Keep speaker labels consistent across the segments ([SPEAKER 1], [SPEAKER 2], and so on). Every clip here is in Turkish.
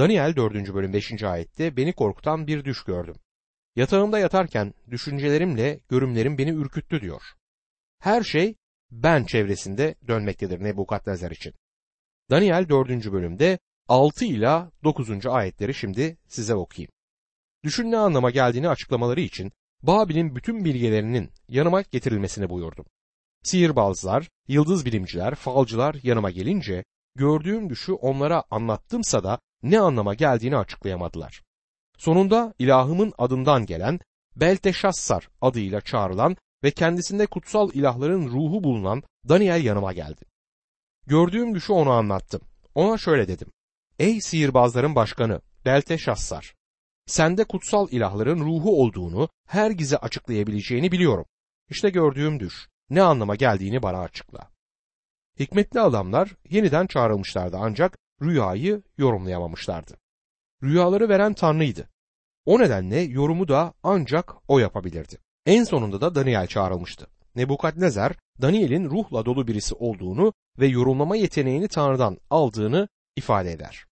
[SPEAKER 1] Daniel 4. bölüm 5. ayette beni korkutan bir düş gördüm. Yatağımda yatarken düşüncelerimle görümlerim beni ürküttü diyor. Her şey ben çevresinde dönmektedir Nebukadnezar için. Daniel 4. bölümde 6 ila 9. ayetleri şimdi size okuyayım. Düşün ne anlama geldiğini açıklamaları için Babil'in bütün bilgelerinin yanıma getirilmesini buyurdum. Sihirbazlar, yıldız bilimciler, falcılar yanıma gelince gördüğüm düşü onlara anlattımsa da ne anlama geldiğini açıklayamadılar. Sonunda ilahımın adından gelen Belteşassar adıyla çağrılan ve kendisinde kutsal ilahların ruhu bulunan Daniel yanıma geldi. Gördüğüm düşü ona anlattım. Ona şöyle dedim. Ey sihirbazların başkanı Belteşassar! Sende kutsal ilahların ruhu olduğunu, her gize açıklayabileceğini biliyorum. İşte gördüğüm düş, ne anlama geldiğini bana açıkla. Hikmetli adamlar yeniden çağrılmışlardı ancak rüyayı yorumlayamamışlardı. Rüyaları veren Tanrı'ydı. O nedenle yorumu da ancak o yapabilirdi. En sonunda da Daniel çağrılmıştı. Nebukadnezar, Daniel'in ruhla dolu birisi olduğunu ve yorumlama yeteneğini Tanrı'dan aldığını ifade eder.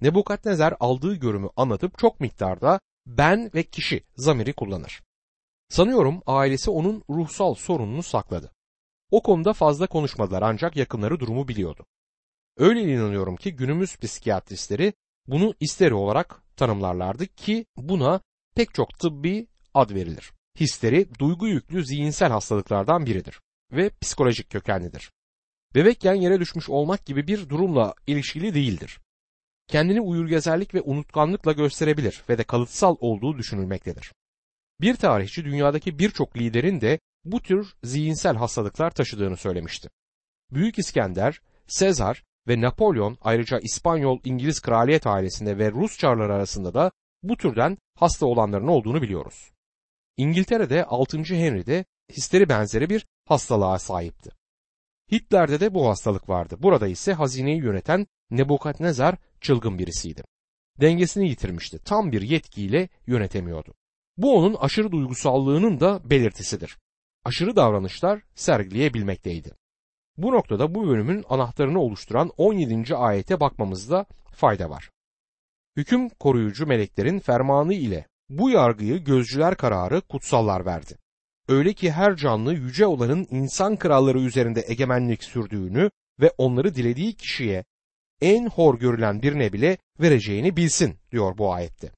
[SPEAKER 1] Nebukadnezar aldığı görümü anlatıp çok miktarda ben ve kişi zamiri kullanır. Sanıyorum ailesi onun ruhsal sorununu sakladı. O konuda fazla konuşmadılar ancak yakınları durumu biliyordu. Öyle inanıyorum ki günümüz psikiyatristleri bunu isteri olarak tanımlarlardı ki buna pek çok tıbbi ad verilir. Histeri duygu yüklü zihinsel hastalıklardan biridir ve psikolojik kökenlidir. Bebekken yere düşmüş olmak gibi bir durumla ilişkili değildir. Kendini uyurgezerlik ve unutkanlıkla gösterebilir ve de kalıtsal olduğu düşünülmektedir. Bir tarihçi dünyadaki birçok liderin de bu tür zihinsel hastalıklar taşıdığını söylemişti. Büyük İskender, Sezar ve Napolyon ayrıca İspanyol İngiliz kraliyet ailesinde ve Rus çarları arasında da bu türden hasta olanların olduğunu biliyoruz. İngiltere'de 6. Henry'de histeri benzeri bir hastalığa sahipti. Hitler'de de bu hastalık vardı. Burada ise hazineyi yöneten Nebukadnezar çılgın birisiydi. Dengesini yitirmişti. Tam bir yetkiyle yönetemiyordu. Bu onun aşırı duygusallığının da belirtisidir. Aşırı davranışlar sergileyebilmekteydi. Bu noktada bu bölümün anahtarını oluşturan 17. ayete bakmamızda fayda var. Hüküm koruyucu meleklerin fermanı ile bu yargıyı gözcüler kararı kutsallar verdi. Öyle ki her canlı yüce olanın insan kralları üzerinde egemenlik sürdüğünü ve onları dilediği kişiye en hor görülen birine bile vereceğini bilsin diyor bu ayette.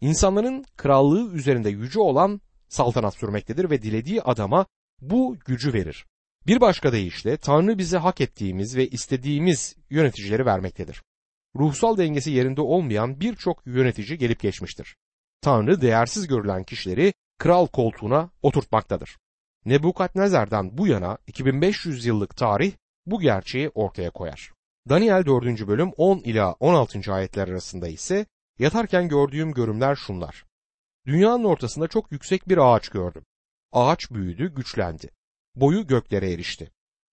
[SPEAKER 1] İnsanların krallığı üzerinde yüce olan saltanat sürmektedir ve dilediği adama bu gücü verir. Bir başka deyişle Tanrı bize hak ettiğimiz ve istediğimiz yöneticileri vermektedir. Ruhsal dengesi yerinde olmayan birçok yönetici gelip geçmiştir. Tanrı değersiz görülen kişileri kral koltuğuna oturtmaktadır. Nebukadnezar'dan bu yana 2500 yıllık tarih bu gerçeği ortaya koyar. Daniel 4. bölüm 10 ila 16. ayetler arasında ise yatarken gördüğüm görümler şunlar. Dünyanın ortasında çok yüksek bir ağaç gördüm. Ağaç büyüdü, güçlendi. Boyu göklere erişti.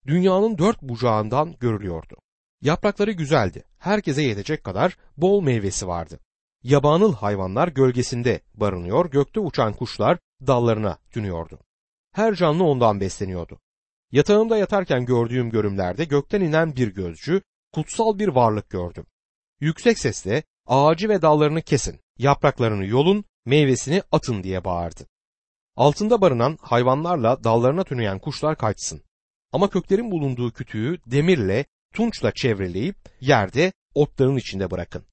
[SPEAKER 1] Dünyanın dört bucağından görülüyordu. Yaprakları güzeldi. Herkese yetecek kadar bol meyvesi vardı. Yabanıl hayvanlar gölgesinde barınıyor, gökte uçan kuşlar dallarına tünüyordu. Her canlı ondan besleniyordu. Yatağımda yatarken gördüğüm görümlerde gökten inen bir gözcü, kutsal bir varlık gördüm. Yüksek sesle ağacı ve dallarını kesin, yapraklarını yolun, meyvesini atın diye bağırdı. Altında barınan hayvanlarla dallarına tüneyen kuşlar kaçsın. Ama köklerin bulunduğu kütüğü demirle, tunçla çevreleyip yerde otların içinde bırakın.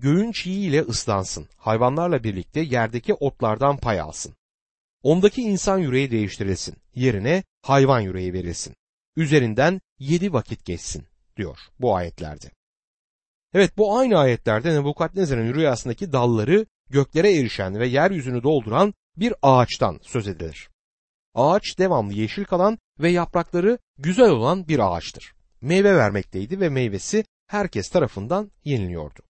[SPEAKER 1] Göğün çiğiyle ıslansın, hayvanlarla birlikte yerdeki otlardan pay alsın. Ondaki insan yüreği değiştirilsin, yerine hayvan yüreği verilsin. Üzerinden yedi vakit geçsin diyor bu ayetlerde. Evet bu aynı ayetlerde Nebukadnezar'ın rüyasındaki dalları göklere erişen ve yeryüzünü dolduran bir ağaçtan söz edilir. Ağaç devamlı yeşil kalan ve yaprakları güzel olan bir ağaçtır. Meyve vermekteydi ve meyvesi herkes tarafından yeniliyordu.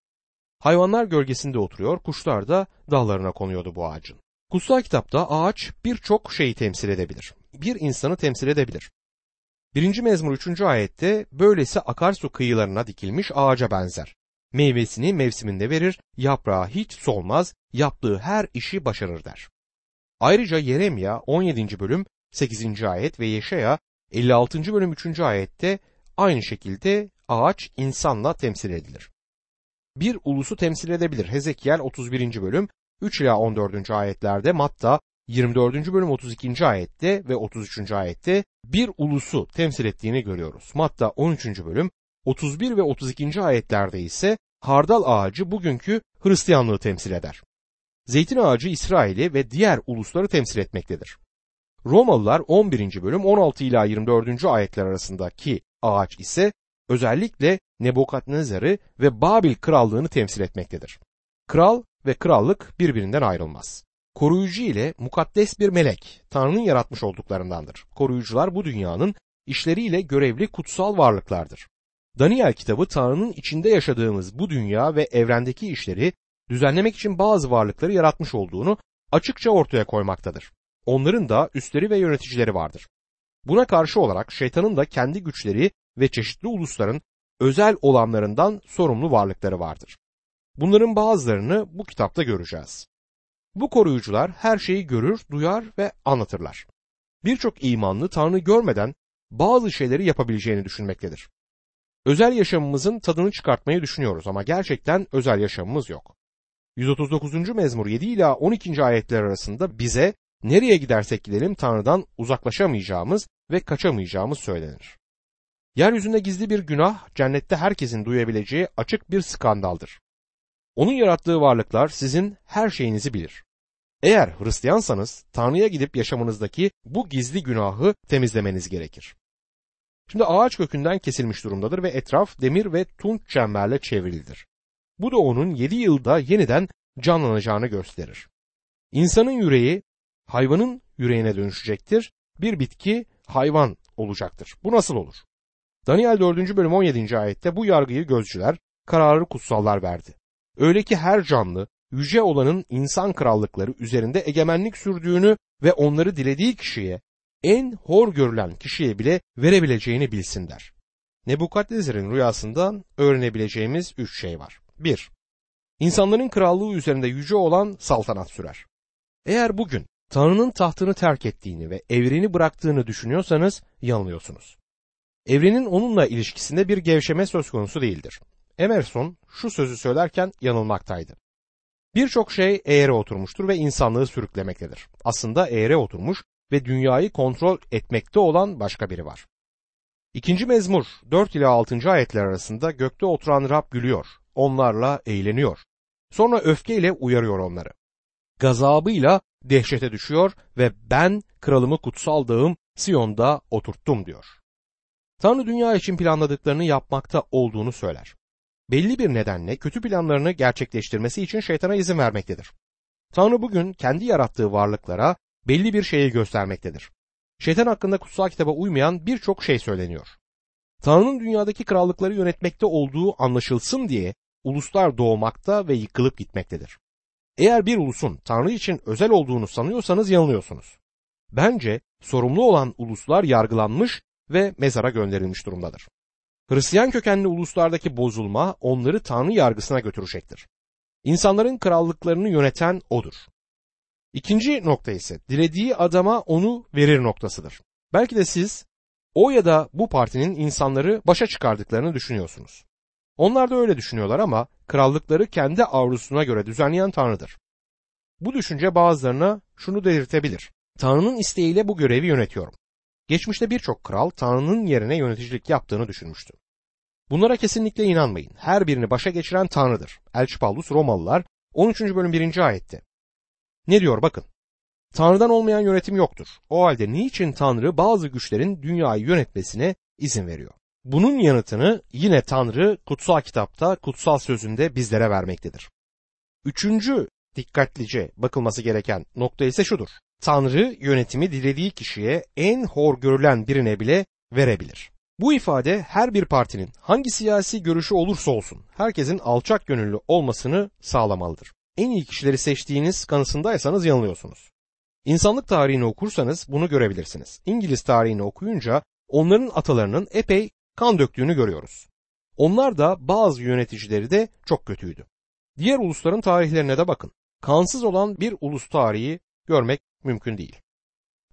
[SPEAKER 1] Hayvanlar gölgesinde oturuyor, kuşlar da dallarına konuyordu bu ağacın. Kutsal kitapta ağaç birçok şeyi temsil edebilir. Bir insanı temsil edebilir. Birinci mezmur 3. ayette böylesi akarsu kıyılarına dikilmiş ağaca benzer. Meyvesini mevsiminde verir, yaprağı hiç solmaz, yaptığı her işi başarır der. Ayrıca Yeremya 17. bölüm 8. ayet ve Yeşaya 56. bölüm 3. ayette aynı şekilde ağaç insanla temsil edilir. bir ulusu temsil edebilir. Hezekiel 31. bölüm 3 ila 14. ayetlerde Matta 24. bölüm 32. ayette ve 33. ayette bir ulusu temsil ettiğini görüyoruz. Matta 13. bölüm 31 ve 32. ayetlerde ise hardal ağacı bugünkü Hristiyanlığı temsil eder. Zeytin ağacı İsrail'i ve diğer ulusları temsil etmektedir. Romalılar 11. bölüm 16 ila 24. ayetler arasındaki ağaç ise özellikle Nebukadnezar'ı ve Babil krallığını temsil etmektedir. Kral ve krallık birbirinden ayrılmaz. Koruyucu ile mukaddes bir melek Tanrı'nın yaratmış olduklarındandır. Koruyucular bu dünyanın işleriyle görevli kutsal varlıklardır. Daniel kitabı Tanrı'nın içinde yaşadığımız bu dünya ve evrendeki işleri düzenlemek için bazı varlıkları yaratmış olduğunu açıkça ortaya koymaktadır. Onların da üstleri ve yöneticileri vardır. Buna karşı olarak şeytanın da kendi güçleri ve çeşitli ulusların özel olanlarından sorumlu varlıkları vardır. Bunların bazılarını bu kitapta göreceğiz. Bu koruyucular her şeyi görür, duyar ve anlatırlar. Birçok imanlı Tanrı görmeden bazı şeyleri yapabileceğini düşünmektedir. Özel yaşamımızın tadını çıkartmayı düşünüyoruz ama gerçekten özel yaşamımız yok. 139. mezmur 7 ila 12. ayetler arasında bize nereye gidersek gidelim Tanrı'dan uzaklaşamayacağımız ve kaçamayacağımız söylenir. Yeryüzünde gizli bir günah cennette herkesin duyabileceği açık bir skandaldır. Onun yarattığı varlıklar sizin her şeyinizi bilir. Eğer Hristiyansanız Tanrı'ya gidip yaşamınızdaki bu gizli günahı temizlemeniz gerekir. Şimdi ağaç kökünden kesilmiş durumdadır ve etraf demir ve tunç çemberle çevrilidir. Bu da onun yedi yılda yeniden canlanacağını gösterir. İnsanın yüreği hayvanın yüreğine dönüşecektir. Bir bitki hayvan olacaktır. Bu nasıl olur? Daniel 4. bölüm 17. ayette bu yargıyı gözcüler, kararı kutsallar verdi. Öyle ki her canlı yüce olanın insan krallıkları üzerinde egemenlik sürdüğünü ve onları dilediği kişiye en hor görülen kişiye bile verebileceğini bilsinler. Nebukadnezar'ın rüyasından öğrenebileceğimiz üç şey var. 1. İnsanların krallığı üzerinde yüce olan saltanat sürer. Eğer bugün Tanrı'nın tahtını terk ettiğini ve evreni bıraktığını düşünüyorsanız yanılıyorsunuz. Evrenin onunla ilişkisinde bir gevşeme söz konusu değildir. Emerson şu sözü söylerken yanılmaktaydı. Birçok şey eğre oturmuştur ve insanlığı sürüklemektedir. Aslında eğre oturmuş ve dünyayı kontrol etmekte olan başka biri var. İkinci mezmur 4 ile 6. ayetler arasında gökte oturan Rab gülüyor, onlarla eğleniyor. Sonra öfkeyle uyarıyor onları. Gazabıyla dehşete düşüyor ve ben kralımı kutsal dağım Siyon'da oturttum diyor. Tanrı dünya için planladıklarını yapmakta olduğunu söyler. Belli bir nedenle kötü planlarını gerçekleştirmesi için şeytana izin vermektedir. Tanrı bugün kendi yarattığı varlıklara belli bir şeyi göstermektedir. Şeytan hakkında kutsal kitaba uymayan birçok şey söyleniyor. Tanrı'nın dünyadaki krallıkları yönetmekte olduğu anlaşılsın diye uluslar doğmakta ve yıkılıp gitmektedir. Eğer bir ulusun Tanrı için özel olduğunu sanıyorsanız yanılıyorsunuz. Bence sorumlu olan uluslar yargılanmış ve mezara gönderilmiş durumdadır. Hristiyan kökenli uluslardaki bozulma onları Tanrı yargısına götürecektir. İnsanların krallıklarını yöneten odur. İkinci nokta ise dilediği adama onu verir noktasıdır. Belki de siz o ya da bu partinin insanları başa çıkardıklarını düşünüyorsunuz. Onlar da öyle düşünüyorlar ama krallıkları kendi arzusuna göre düzenleyen Tanrı'dır. Bu düşünce bazılarına şunu delirtebilir. Tanrı'nın isteğiyle bu görevi yönetiyorum. Geçmişte birçok kral Tanrı'nın yerine yöneticilik yaptığını düşünmüştü. Bunlara kesinlikle inanmayın. Her birini başa geçiren Tanrı'dır. Elçi Paulus Romalılar 13. bölüm 1. ayette. Ne diyor bakın. Tanrı'dan olmayan yönetim yoktur. O halde niçin Tanrı bazı güçlerin dünyayı yönetmesine izin veriyor? Bunun yanıtını yine Tanrı kutsal kitapta, kutsal sözünde bizlere vermektedir. Üçüncü dikkatlice bakılması gereken nokta ise şudur. Tanrı yönetimi dilediği kişiye en hor görülen birine bile verebilir. Bu ifade her bir partinin hangi siyasi görüşü olursa olsun herkesin alçak gönüllü olmasını sağlamalıdır. En iyi kişileri seçtiğiniz kanısındaysanız yanılıyorsunuz. İnsanlık tarihini okursanız bunu görebilirsiniz. İngiliz tarihini okuyunca onların atalarının epey kan döktüğünü görüyoruz. Onlar da bazı yöneticileri de çok kötüydü. Diğer ulusların tarihlerine de bakın. Kansız olan bir ulus tarihi görmek mümkün değil.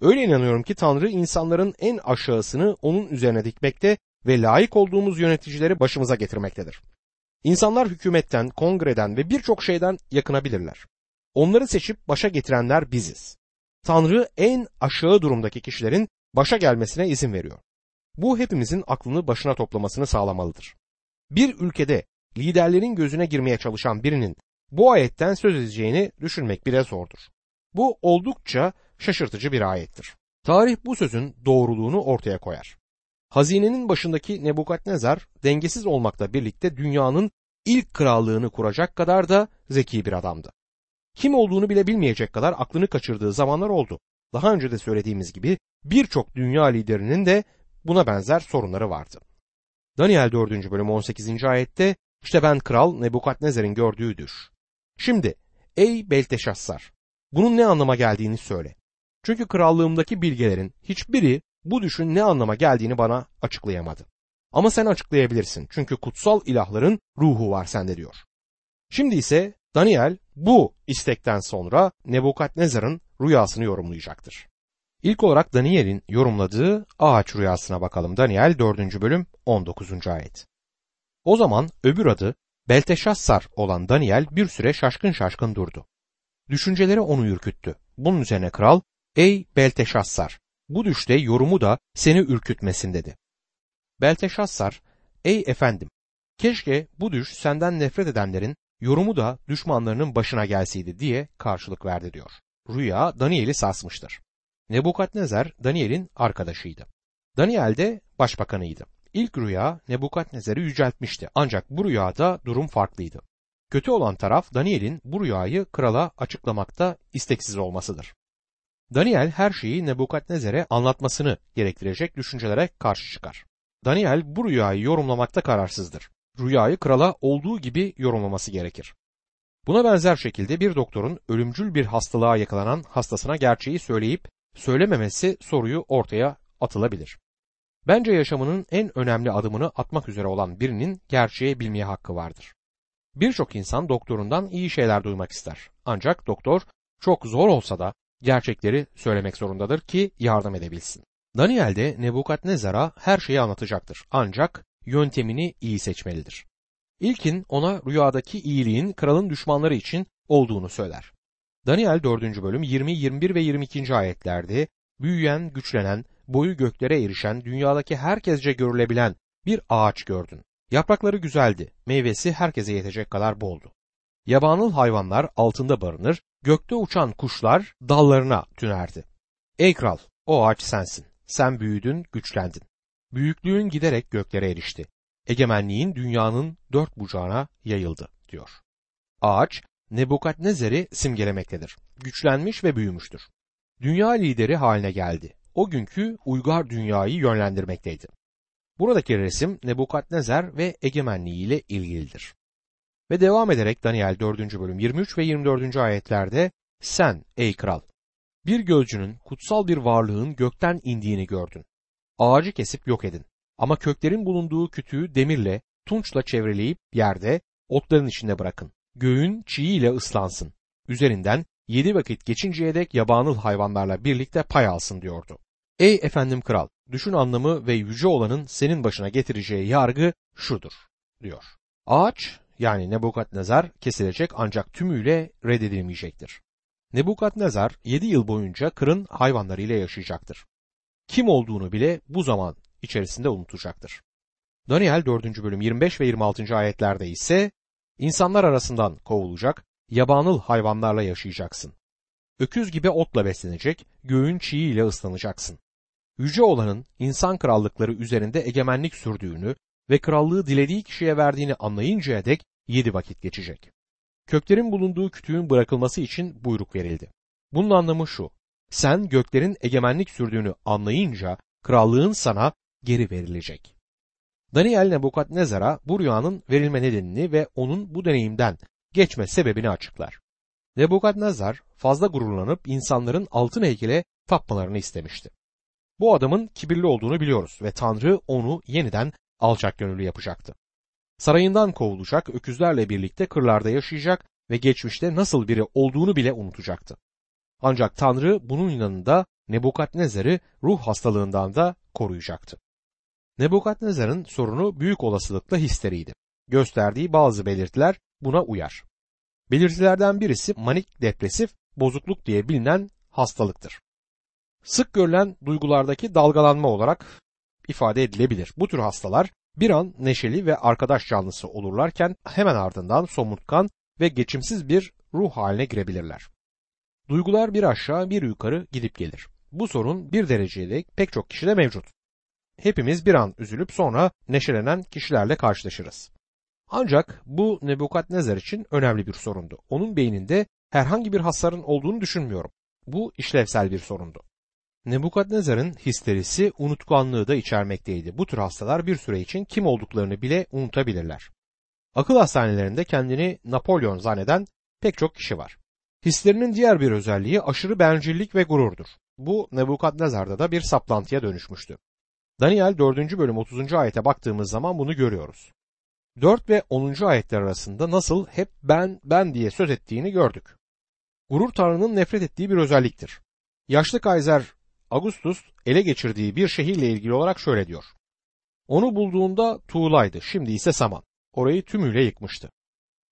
[SPEAKER 1] Öyle inanıyorum ki Tanrı insanların en aşağısını onun üzerine dikmekte ve layık olduğumuz yöneticileri başımıza getirmektedir. İnsanlar hükümetten, kongreden ve birçok şeyden yakınabilirler. Onları seçip başa getirenler biziz. Tanrı en aşağı durumdaki kişilerin başa gelmesine izin veriyor. Bu hepimizin aklını başına toplamasını sağlamalıdır. Bir ülkede liderlerin gözüne girmeye çalışan birinin bu ayetten söz edeceğini düşünmek bile zordur. Bu oldukça şaşırtıcı bir ayettir. Tarih bu sözün doğruluğunu ortaya koyar. Hazinenin başındaki Nebukadnezar dengesiz olmakla birlikte dünyanın ilk krallığını kuracak kadar da zeki bir adamdı. Kim olduğunu bile bilmeyecek kadar aklını kaçırdığı zamanlar oldu. Daha önce de söylediğimiz gibi birçok dünya liderinin de buna benzer sorunları vardı. Daniel 4. bölüm 18. ayette işte ben kral Nebukadnezar'ın gördüğü düş. Şimdi ey Belteşassar bunun ne anlama geldiğini söyle. Çünkü krallığımdaki bilgelerin hiçbiri bu düşün ne anlama geldiğini bana açıklayamadı. Ama sen açıklayabilirsin çünkü kutsal ilahların ruhu var sende diyor. Şimdi ise Daniel bu istekten sonra Nebukadnezar'ın rüyasını yorumlayacaktır. İlk olarak Daniel'in yorumladığı ağaç rüyasına bakalım. Daniel 4. bölüm 19. ayet. O zaman öbür adı Belteşassar olan Daniel bir süre şaşkın şaşkın durdu. Düşünceleri onu ürküttü. Bunun üzerine kral, ey Belteşassar, bu düşte yorumu da seni ürkütmesin dedi. Belteşassar, ey efendim, keşke bu düş senden nefret edenlerin yorumu da düşmanlarının başına gelseydi diye karşılık verdi diyor. Rüya Daniel'i sarsmıştır. Nebukadnezar Daniel'in arkadaşıydı. Daniel de başbakanıydı. İlk rüya Nebukadnezar'ı yüceltmişti ancak bu rüyada durum farklıydı. Kötü olan taraf Daniel'in bu rüyayı krala açıklamakta isteksiz olmasıdır. Daniel her şeyi Nebukadnezar'e anlatmasını gerektirecek düşüncelere karşı çıkar. Daniel bu rüyayı yorumlamakta kararsızdır. Rüyayı krala olduğu gibi yorumlaması gerekir. Buna benzer şekilde bir doktorun ölümcül bir hastalığa yakalanan hastasına gerçeği söyleyip söylememesi soruyu ortaya atılabilir. Bence yaşamının en önemli adımını atmak üzere olan birinin gerçeği bilmeye hakkı vardır. Birçok insan doktorundan iyi şeyler duymak ister. Ancak doktor çok zor olsa da gerçekleri söylemek zorundadır ki yardım edebilsin. Daniel de Nebukadnezar'a her şeyi anlatacaktır. Ancak yöntemini iyi seçmelidir. İlkin ona rüyadaki iyiliğin kralın düşmanları için olduğunu söyler. Daniel 4. bölüm 20, 21 ve 22. ayetlerde büyüyen, güçlenen, boyu göklere erişen, dünyadaki herkesce görülebilen bir ağaç gördün. Yaprakları güzeldi, meyvesi herkese yetecek kadar boldu. Yabanıl hayvanlar altında barınır, gökte uçan kuşlar dallarına tünerdi. Ey kral, o ağaç sensin. Sen büyüdün, güçlendin. Büyüklüğün giderek göklere erişti. Egemenliğin dünyanın dört bucağına yayıldı, diyor. Ağaç, Nebukadnezer'i simgelemektedir. Güçlenmiş ve büyümüştür. Dünya lideri haline geldi. O günkü uygar dünyayı yönlendirmekteydi. Buradaki resim Nebukadnezer ve egemenliği ile ilgilidir. Ve devam ederek Daniel 4. bölüm 23 ve 24. ayetlerde sen ey kral bir gözcünün kutsal bir varlığın gökten indiğini gördün. Ağacı kesip yok edin. Ama köklerin bulunduğu kütüğü demirle, tunçla çevreleyip yerde, otların içinde bırakın. Göğün çiğiyle ıslansın. Üzerinden yedi vakit geçinceye dek yabanıl hayvanlarla birlikte pay alsın diyordu. Ey efendim kral, düşün anlamı ve yüce olanın senin başına getireceği yargı şudur, diyor. Ağaç yani Nebukadnezar kesilecek ancak tümüyle reddedilmeyecektir. Nebukadnezar 7 yıl boyunca kırın hayvanlarıyla yaşayacaktır. Kim olduğunu bile bu zaman içerisinde unutacaktır. Daniel 4. bölüm 25 ve 26. ayetlerde ise insanlar arasından kovulacak, yabanıl hayvanlarla yaşayacaksın. Öküz gibi otla beslenecek, göğün çiğiyle ıslanacaksın. Yüce olanın insan krallıkları üzerinde egemenlik sürdüğünü ve krallığı dilediği kişiye verdiğini anlayıncaya dek yedi vakit geçecek. Köklerin bulunduğu kütüğün bırakılması için buyruk verildi. Bunun anlamı şu, sen göklerin egemenlik sürdüğünü anlayınca krallığın sana geri verilecek. Daniel Nebukadnezar'a bu rüyanın verilme nedenini ve onun bu deneyimden geçme sebebini açıklar. Nebukadnezar fazla gururlanıp insanların altın heykele tapmalarını istemişti. Bu adamın kibirli olduğunu biliyoruz ve Tanrı onu yeniden alçak gönüllü yapacaktı. Sarayından kovulacak, öküzlerle birlikte kırlarda yaşayacak ve geçmişte nasıl biri olduğunu bile unutacaktı. Ancak Tanrı bunun yanında Nebukadnezar'ı ruh hastalığından da koruyacaktı. Nebukadnezar'ın sorunu büyük olasılıkla histeriydi. gösterdiği bazı belirtiler buna uyar. Belirtilerden birisi manik depresif bozukluk diye bilinen hastalıktır. Sık görülen duygulardaki dalgalanma olarak ifade edilebilir. Bu tür hastalar bir an neşeli ve arkadaş canlısı olurlarken hemen ardından somurtkan ve geçimsiz bir ruh haline girebilirler. Duygular bir aşağı bir yukarı gidip gelir. Bu sorun bir dereceli pek çok kişide mevcut. Hepimiz bir an üzülüp sonra neşelenen kişilerle karşılaşırız. Ancak bu Nebukadnezar için önemli bir sorundu. Onun beyninde herhangi bir hasarın olduğunu düşünmüyorum. Bu işlevsel bir sorundu. Nebukadnezar'ın histerisi unutkanlığı da içermekteydi. Bu tür hastalar bir süre için kim olduklarını bile unutabilirler. Akıl hastanelerinde kendini Napolyon zanneden pek çok kişi var. Hislerinin diğer bir özelliği aşırı bencillik ve gururdur. Bu Nebukadnezar'da da bir saplantıya dönüşmüştü. Daniel 4. bölüm 30. ayete baktığımız zaman bunu görüyoruz. 4 ve 10. ayetler arasında nasıl hep ben ben diye söz ettiğini gördük. Gurur Tanrı'nın nefret ettiği bir özelliktir. Yaşlı Kaiser Augustus ele geçirdiği bir şehirle ilgili olarak şöyle diyor. Onu bulduğunda tuğlaydı, şimdi ise saman. Orayı tümüyle yıkmıştı.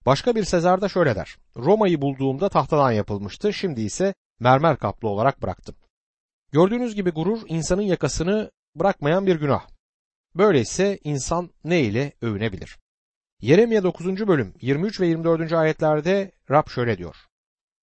[SPEAKER 1] Başka bir Sezar da şöyle der. Roma'yı bulduğumda tahtadan yapılmıştı, şimdi ise mermer kaplı olarak bıraktım. Gördüğünüz gibi gurur insanın yakasını bırakmayan bir günah. Böyleyse insan ne ile övünebilir? Yeremye 9. bölüm 23 ve 24. ayetlerde Rab şöyle diyor.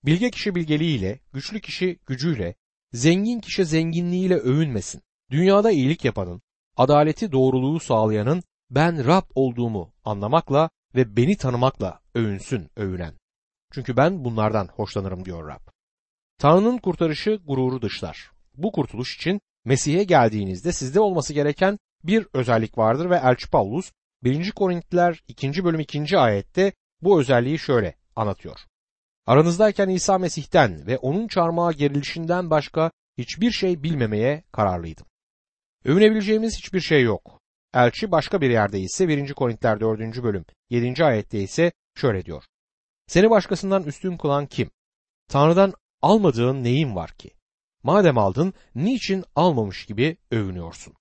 [SPEAKER 1] Bilge kişi bilgeliğiyle, güçlü kişi gücüyle, zengin kişi zenginliğiyle övünmesin. Dünyada iyilik yapanın, adaleti doğruluğu sağlayanın ben Rab olduğumu anlamakla ve beni tanımakla övünsün övünen. Çünkü ben bunlardan hoşlanırım diyor Rab. Tanrı'nın kurtarışı gururu dışlar. Bu kurtuluş için Mesih'e geldiğinizde sizde olması gereken bir özellik vardır ve Elçi Paulus 1. Korintiler 2. bölüm 2. ayette bu özelliği şöyle anlatıyor. Aranızdayken İsa Mesih'ten ve onun çarmıha gerilişinden başka hiçbir şey bilmemeye kararlıydım. Övünebileceğimiz hiçbir şey yok. Elçi başka bir yerde ise 1. Korintiler 4. bölüm 7. ayette ise şöyle diyor. Seni başkasından üstün kılan kim? Tanrı'dan almadığın neyin var ki? Madem aldın niçin almamış gibi övünüyorsun?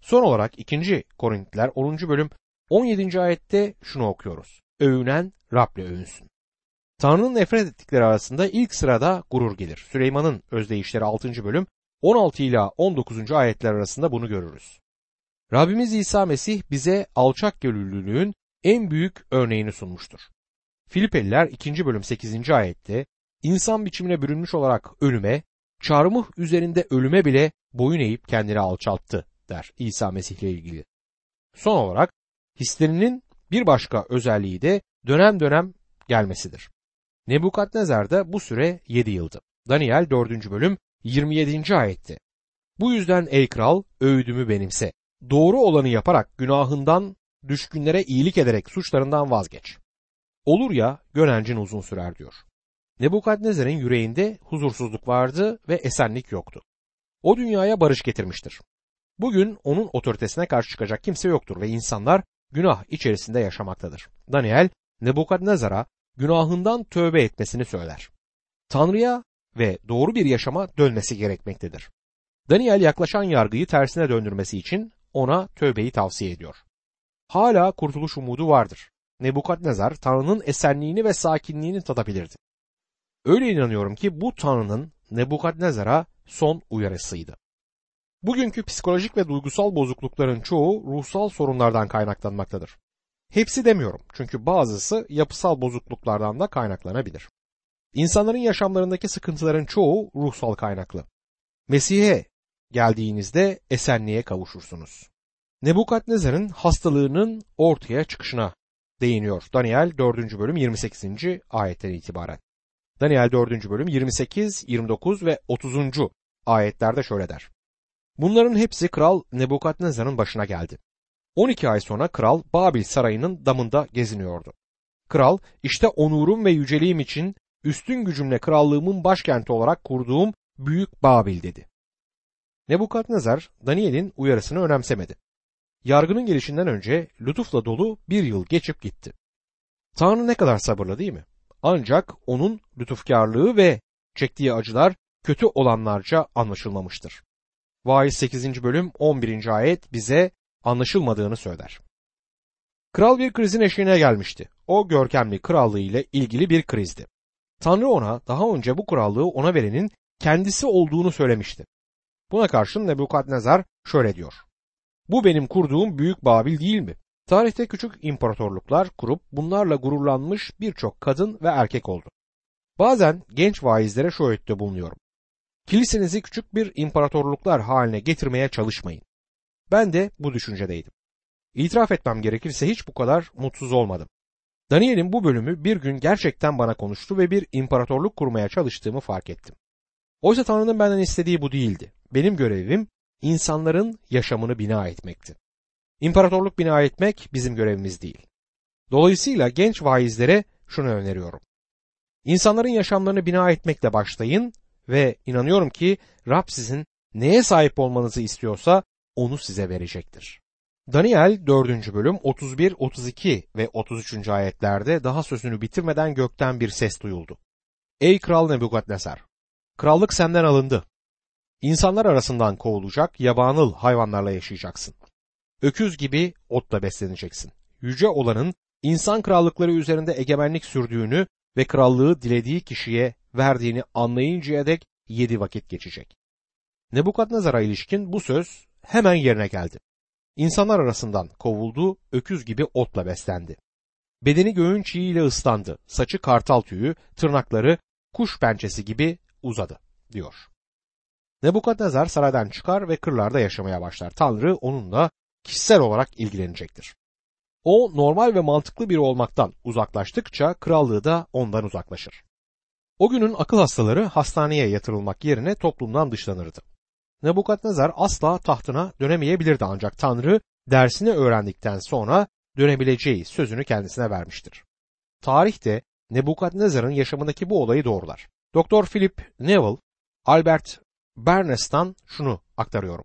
[SPEAKER 1] Son olarak 2. Korintiler 10. bölüm 17. ayette şunu okuyoruz. Övünen Rab'le övünsün. Tanrı'nın nefret ettikleri arasında ilk sırada gurur gelir. Süleyman'ın özdeyişleri 6. bölüm 16 ila 19. ayetler arasında bunu görürüz. Rabbimiz İsa Mesih bize alçak gönüllülüğün en büyük örneğini sunmuştur. Filipeliler 2. bölüm 8. ayette insan biçimine bürünmüş olarak ölüme, çarmıh üzerinde ölüme bile boyun eğip kendini alçalttı der İsa Mesih ile ilgili. Son olarak hislerinin bir başka özelliği de dönem dönem gelmesidir. Nebukadnezar'da bu süre 7 yıldı. Daniel 4. bölüm 27. ayetti. Bu yüzden ey kral öğüdümü benimse. Doğru olanı yaparak günahından düşkünlere iyilik ederek suçlarından vazgeç. Olur ya gönencin uzun sürer diyor. Nebukadnezar'ın yüreğinde huzursuzluk vardı ve esenlik yoktu. O dünyaya barış getirmiştir. Bugün onun otoritesine karşı çıkacak kimse yoktur ve insanlar günah içerisinde yaşamaktadır. Daniel Nebukadnezar'a günahından tövbe etmesini söyler. Tanrı'ya ve doğru bir yaşama dönmesi gerekmektedir. Daniel yaklaşan yargıyı tersine döndürmesi için ona tövbeyi tavsiye ediyor. Hala kurtuluş umudu vardır. Nebukadnezar Tanrı'nın esenliğini ve sakinliğini tadabilirdi. Öyle inanıyorum ki bu Tanrı'nın Nebukadnezar'a son uyarısıydı. Bugünkü psikolojik ve duygusal bozuklukların çoğu ruhsal sorunlardan kaynaklanmaktadır. Hepsi demiyorum çünkü bazısı yapısal bozukluklardan da kaynaklanabilir. İnsanların yaşamlarındaki sıkıntıların çoğu ruhsal kaynaklı. Mesih'e geldiğinizde esenliğe kavuşursunuz. Nebukadnezar'ın hastalığının ortaya çıkışına değiniyor. Daniel 4. bölüm 28. ayetten itibaren. Daniel 4. bölüm 28, 29 ve 30. ayetlerde şöyle der. Bunların hepsi kral Nebukadnezar'ın başına geldi. 12 ay sonra kral Babil sarayının damında geziniyordu. Kral işte onurum ve yüceliğim için üstün gücümle krallığımın başkenti olarak kurduğum büyük Babil dedi. Nebukadnezar Daniel'in uyarısını önemsemedi. Yargının gelişinden önce lütufla dolu bir yıl geçip gitti. Tanrı ne kadar sabırlı değil mi? Ancak onun lütufkarlığı ve çektiği acılar kötü olanlarca anlaşılmamıştır. Vaiz 8. bölüm 11. ayet bize anlaşılmadığını söyler. Kral bir krizin eşiğine gelmişti. O görkemli krallığı ile ilgili bir krizdi. Tanrı ona daha önce bu krallığı ona verenin kendisi olduğunu söylemişti. Buna karşın Nebukadnezar şöyle diyor. Bu benim kurduğum büyük Babil değil mi? Tarihte küçük imparatorluklar kurup bunlarla gururlanmış birçok kadın ve erkek oldu. Bazen genç vaizlere şu öğütte bulunuyorum. Kilisenizi küçük bir imparatorluklar haline getirmeye çalışmayın. Ben de bu düşüncedeydim. İtiraf etmem gerekirse hiç bu kadar mutsuz olmadım. Daniel'in bu bölümü bir gün gerçekten bana konuştu ve bir imparatorluk kurmaya çalıştığımı fark ettim. Oysa Tanrı'nın benden istediği bu değildi. Benim görevim insanların yaşamını bina etmekti. İmparatorluk bina etmek bizim görevimiz değil. Dolayısıyla genç vaizlere şunu öneriyorum. İnsanların yaşamlarını bina etmekle başlayın ve inanıyorum ki Rab sizin neye sahip olmanızı istiyorsa onu size verecektir. Daniel 4. bölüm 31, 32 ve 33. ayetlerde daha sözünü bitirmeden gökten bir ses duyuldu. Ey kral Nebukadnesar! Krallık senden alındı. İnsanlar arasından kovulacak, yabanıl hayvanlarla yaşayacaksın. Öküz gibi otla besleneceksin. Yüce olanın insan krallıkları üzerinde egemenlik sürdüğünü ve krallığı dilediği kişiye verdiğini anlayıncaya dek yedi vakit geçecek. Nebukadnezar'a ilişkin bu söz hemen yerine geldi. İnsanlar arasından kovuldu, öküz gibi otla beslendi. Bedeni göğün çiğiyle ıslandı, saçı kartal tüyü, tırnakları kuş pençesi gibi uzadı, diyor. Nebukadnezar saraydan çıkar ve kırlarda yaşamaya başlar. Tanrı onunla kişisel olarak ilgilenecektir. O normal ve mantıklı biri olmaktan uzaklaştıkça krallığı da ondan uzaklaşır. O günün akıl hastaları hastaneye yatırılmak yerine toplumdan dışlanırdı. Nebukadnezar asla tahtına dönemeyebilirdi ancak Tanrı dersini öğrendikten sonra dönebileceği sözünü kendisine vermiştir. Tarihte Nebukadnezar'ın yaşamındaki bu olayı doğrular. Doktor Philip Neville, Albert Bernes'tan şunu aktarıyorum.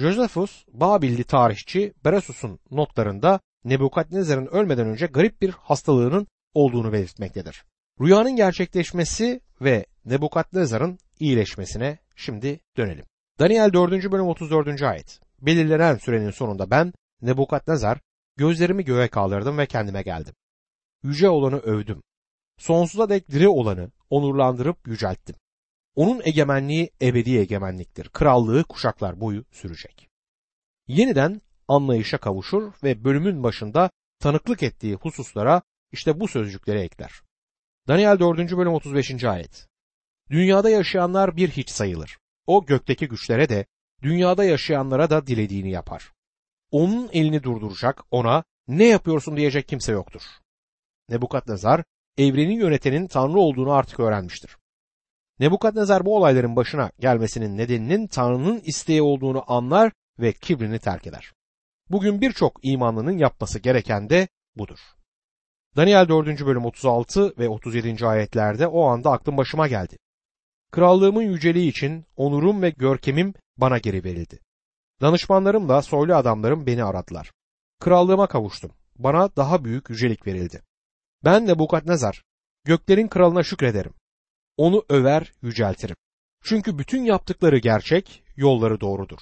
[SPEAKER 1] Josephus, Babilli tarihçi Beresus'un notlarında Nebukadnezar'ın ölmeden önce garip bir hastalığının olduğunu belirtmektedir. Rüyanın gerçekleşmesi ve Nebukadnezar'ın iyileşmesine şimdi dönelim. Daniel 4. bölüm 34. ayet. Belirlenen sürenin sonunda ben Nebukadnezar gözlerimi göğe kaldırdım ve kendime geldim. Yüce olanı övdüm. Sonsuza dek diri olanı onurlandırıp yücelttim. Onun egemenliği ebedi egemenliktir. Krallığı kuşaklar boyu sürecek. Yeniden anlayışa kavuşur ve bölümün başında tanıklık ettiği hususlara işte bu sözcükleri ekler. Daniel 4. bölüm 35. ayet. Dünyada yaşayanlar bir hiç sayılır. O gökteki güçlere de dünyada yaşayanlara da dilediğini yapar. Onun elini durduracak, ona ne yapıyorsun diyecek kimse yoktur. Nebukadnezar evreni yönetenin Tanrı olduğunu artık öğrenmiştir. Nebukadnezar bu olayların başına gelmesinin nedeninin Tanrı'nın isteği olduğunu anlar ve kibrini terk eder. Bugün birçok imanlının yapması gereken de budur. Daniel 4. bölüm 36 ve 37. ayetlerde o anda aklım başıma geldi. Krallığımın yüceliği için onurum ve görkemim bana geri verildi. Danışmanlarım da soylu adamlarım beni aradılar. Krallığıma kavuştum. Bana daha büyük yücelik verildi. Ben de Bukadnezar, göklerin kralına şükrederim. Onu över, yüceltirim. Çünkü bütün yaptıkları gerçek, yolları doğrudur.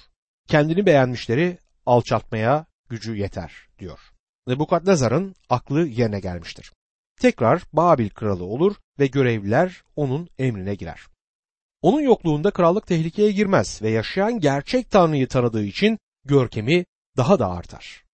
[SPEAKER 1] Kendini beğenmişleri alçaltmaya gücü yeter, diyor. Nebukadnezar'ın aklı yerine gelmiştir. Tekrar Babil kralı olur ve görevliler onun emrine girer. Onun yokluğunda krallık tehlikeye girmez ve yaşayan gerçek Tanrı'yı tanıdığı için görkemi daha da artar.